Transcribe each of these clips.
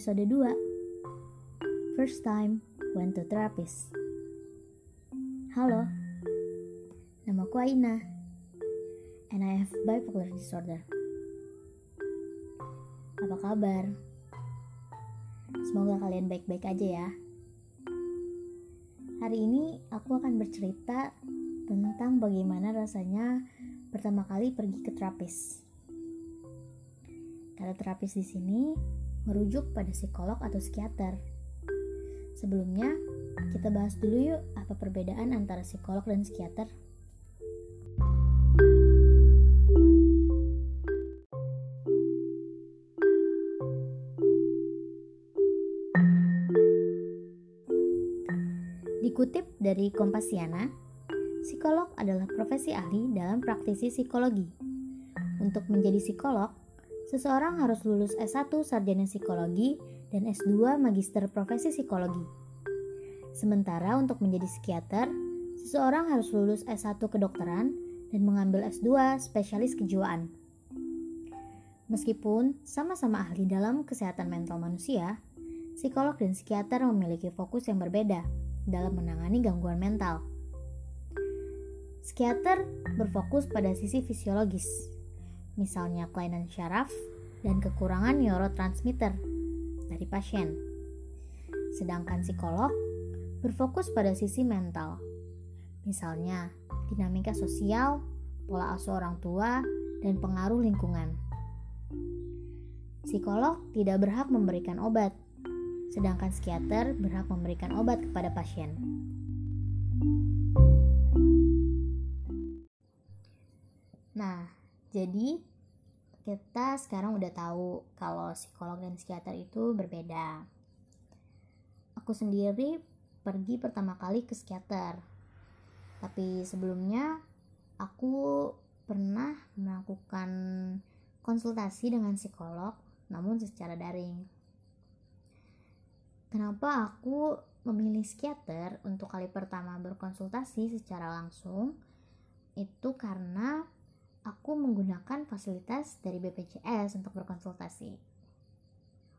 Episode 2 First time went to therapist Halo Namaku Aina And I have bipolar disorder Apa kabar? Semoga kalian baik-baik aja ya Hari ini aku akan bercerita tentang bagaimana rasanya pertama kali pergi ke terapis. Kata terapis di sini merujuk pada psikolog atau psikiater. Sebelumnya, kita bahas dulu yuk apa perbedaan antara psikolog dan psikiater. Dikutip dari Kompasiana, psikolog adalah profesi ahli dalam praktisi psikologi. Untuk menjadi psikolog, seseorang harus lulus S1 Sarjana Psikologi dan S2 Magister Profesi Psikologi. Sementara untuk menjadi psikiater, seseorang harus lulus S1 Kedokteran dan mengambil S2 Spesialis Kejiwaan. Meskipun sama-sama ahli dalam kesehatan mental manusia, psikolog dan psikiater memiliki fokus yang berbeda dalam menangani gangguan mental. Psikiater berfokus pada sisi fisiologis, misalnya kelainan syaraf dan kekurangan neurotransmitter dari pasien. Sedangkan psikolog berfokus pada sisi mental, misalnya dinamika sosial, pola asuh orang tua, dan pengaruh lingkungan. Psikolog tidak berhak memberikan obat, sedangkan psikiater berhak memberikan obat kepada pasien. Nah, jadi kita sekarang udah tahu kalau psikolog dan psikiater itu berbeda. Aku sendiri pergi pertama kali ke psikiater. Tapi sebelumnya aku pernah melakukan konsultasi dengan psikolog namun secara daring. Kenapa aku memilih psikiater untuk kali pertama berkonsultasi secara langsung? Itu karena aku menggunakan fasilitas dari BPJS untuk berkonsultasi.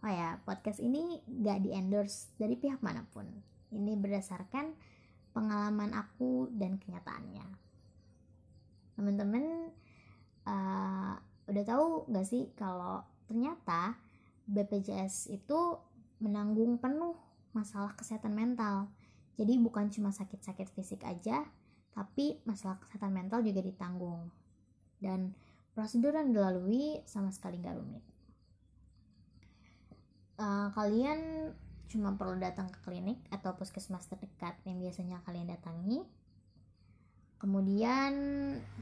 Oh ya, podcast ini gak di endorse dari pihak mana pun. Ini berdasarkan pengalaman aku dan kenyataannya. Teman-teman uh, udah tahu gak sih kalau ternyata BPJS itu menanggung penuh masalah kesehatan mental. Jadi bukan cuma sakit-sakit fisik aja, tapi masalah kesehatan mental juga ditanggung. Dan prosedur yang dilalui sama sekali nggak rumit. Uh, kalian cuma perlu datang ke klinik atau puskesmas terdekat yang biasanya kalian datangi. Kemudian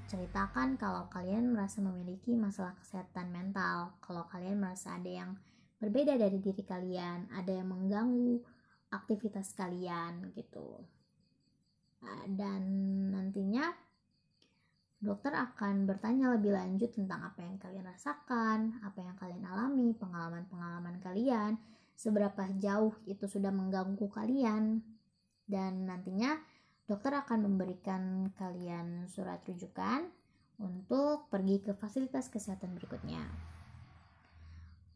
ceritakan kalau kalian merasa memiliki masalah kesehatan mental, kalau kalian merasa ada yang berbeda dari diri kalian, ada yang mengganggu aktivitas kalian gitu. Nah, dan nantinya dokter akan bertanya lebih lanjut tentang apa yang kalian rasakan, apa yang kalian alami, pengalaman-pengalaman kalian, seberapa jauh itu sudah mengganggu kalian, dan nantinya dokter akan memberikan kalian surat rujukan untuk pergi ke fasilitas kesehatan berikutnya.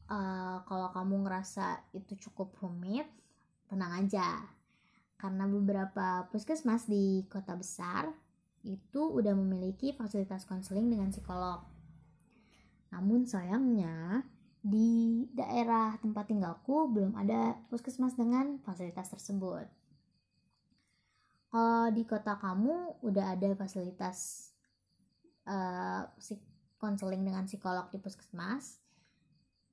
Uh, kalau kamu ngerasa itu cukup rumit tenang aja. Karena beberapa puskesmas di kota besar itu udah memiliki fasilitas konseling dengan psikolog namun sayangnya di daerah tempat tinggalku belum ada puskesmas dengan fasilitas tersebut kalau di kota kamu udah ada fasilitas uh, konseling dengan psikolog di puskesmas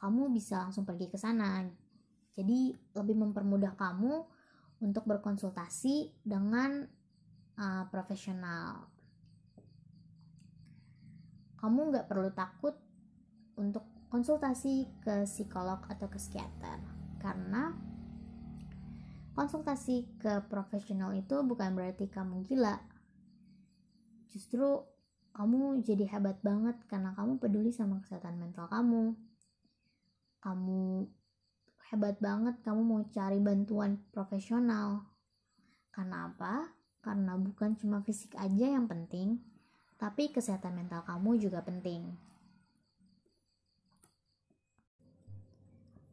kamu bisa langsung pergi ke sana. Jadi lebih mempermudah kamu untuk berkonsultasi dengan uh, profesional. Kamu nggak perlu takut untuk konsultasi ke psikolog atau ke psikiater karena konsultasi ke profesional itu bukan berarti kamu gila. Justru kamu jadi hebat banget karena kamu peduli sama kesehatan mental kamu kamu hebat banget kamu mau cari bantuan profesional karena apa? Karena bukan cuma fisik aja yang penting, tapi kesehatan mental kamu juga penting.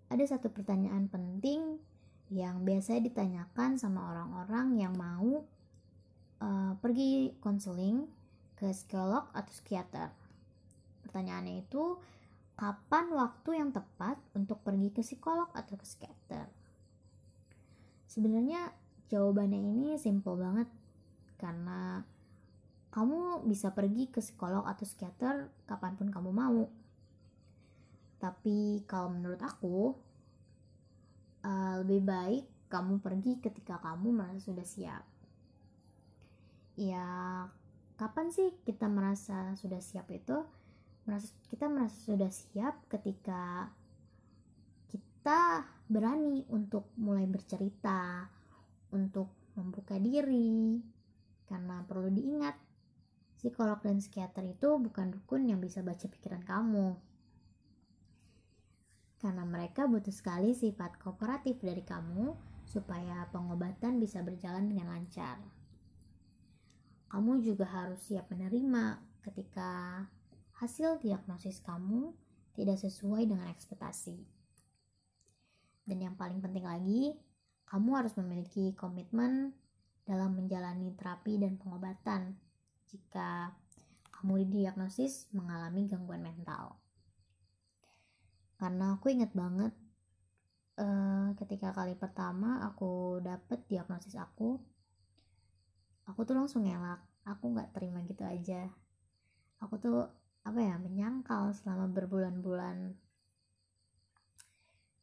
ada satu pertanyaan penting yang biasanya ditanyakan sama orang-orang yang mau uh, pergi konseling ke psikolog atau psikiater. Pertanyaannya itu, kapan waktu yang tepat untuk pergi ke psikolog atau ke psikiater? Sebenarnya jawabannya ini simple banget karena kamu bisa pergi ke psikolog atau psikiater kapan pun kamu mau. Tapi kalau menurut aku, uh, lebih baik kamu pergi ketika kamu merasa sudah siap. Ya, kapan sih kita merasa sudah siap itu? Merasa kita merasa sudah siap ketika kita berani untuk mulai bercerita, untuk membuka diri. Karena perlu diingat, psikolog dan psikiater itu bukan dukun yang bisa baca pikiran kamu karena mereka butuh sekali sifat kooperatif dari kamu supaya pengobatan bisa berjalan dengan lancar. Kamu juga harus siap menerima ketika hasil diagnosis kamu tidak sesuai dengan ekspektasi. Dan yang paling penting lagi, kamu harus memiliki komitmen dalam menjalani terapi dan pengobatan jika kamu didiagnosis mengalami gangguan mental. Karena aku inget banget uh, ketika kali pertama aku dapet diagnosis aku aku tuh langsung ngelak. Aku nggak terima gitu aja. Aku tuh apa ya menyangkal selama berbulan-bulan.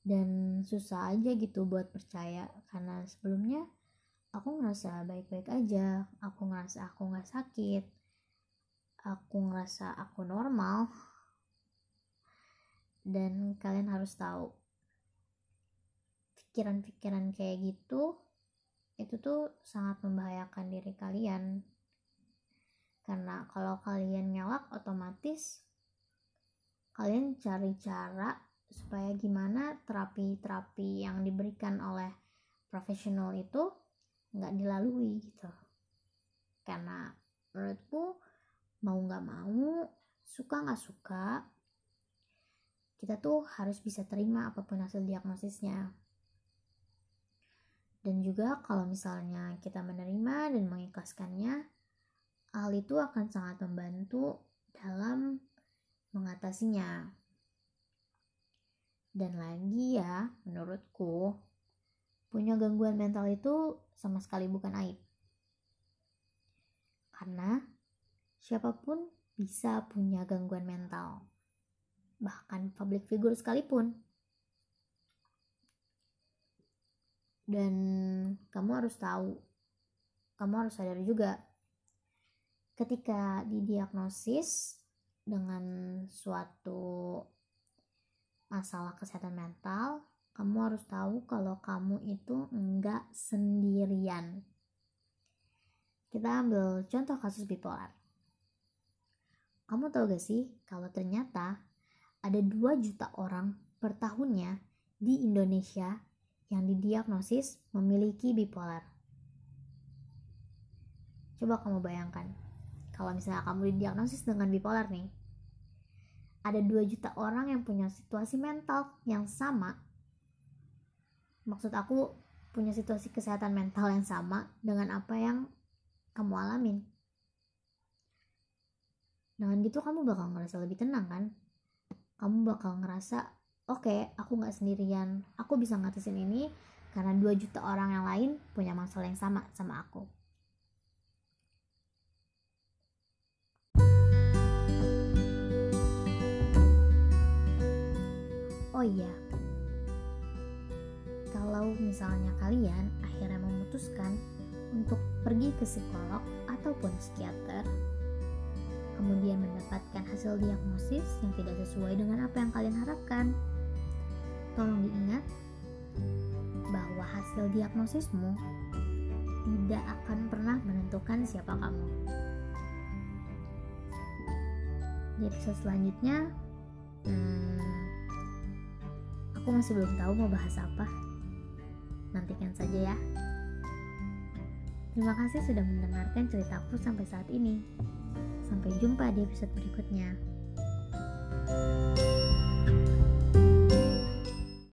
Dan susah aja gitu buat percaya. Karena sebelumnya aku ngerasa baik-baik aja. Aku ngerasa aku nggak sakit. Aku ngerasa aku normal. Dan kalian harus tahu pikiran-pikiran kayak gitu itu tuh sangat membahayakan diri kalian. Karena kalau kalian nyalak otomatis kalian cari cara supaya gimana terapi-terapi yang diberikan oleh profesional itu nggak dilalui gitu karena menurutku mau nggak mau suka nggak suka kita tuh harus bisa terima apa pun hasil diagnosisnya. Dan juga kalau misalnya kita menerima dan mengikhlaskannya, hal itu akan sangat membantu dalam mengatasinya. Dan lagi ya, menurutku, punya gangguan mental itu sama sekali bukan aib. Karena siapa pun bisa punya gangguan mental bahkan public figure sekalipun. Dan kamu harus tahu, kamu harus sadar juga, ketika didiagnosis dengan suatu masalah kesehatan mental, kamu harus tahu kalau kamu itu enggak sendirian. Kita ambil contoh kasus bipolar. Kamu tahu gak sih kalau ternyata ada 2 juta orang per tahunnya di Indonesia yang didiagnosis memiliki bipolar. Coba kamu bayangkan, kalau misalnya kamu didiagnosis dengan bipolar nih, ada 2 juta orang yang punya situasi mental yang sama. Maksud aku punya situasi kesehatan mental yang sama dengan apa yang kamu alamin. Dengan gitu kamu bakal merasa lebih tenang kan? kamu bakal ngerasa oke okay, aku nggak sendirian aku bisa ngatasin ini karena 2 juta orang yang lain punya masalah yang sama sama aku oh iya kalau misalnya kalian akhirnya memutuskan untuk pergi ke psikolog ataupun psikiater kemudian mendapatkan hasil diagnosis yang tidak sesuai dengan apa yang kalian harapkan. Tolong diingat bahwa hasil diagnosismu tidak akan pernah menentukan siapa kamu. Di episode selanjutnya, hmm, aku masih belum tahu mau bahas apa. Nantikan saja ya. Terima kasih sudah mendengarkan ceritaku sampai saat ini. Sampai jumpa di episode berikutnya. thank you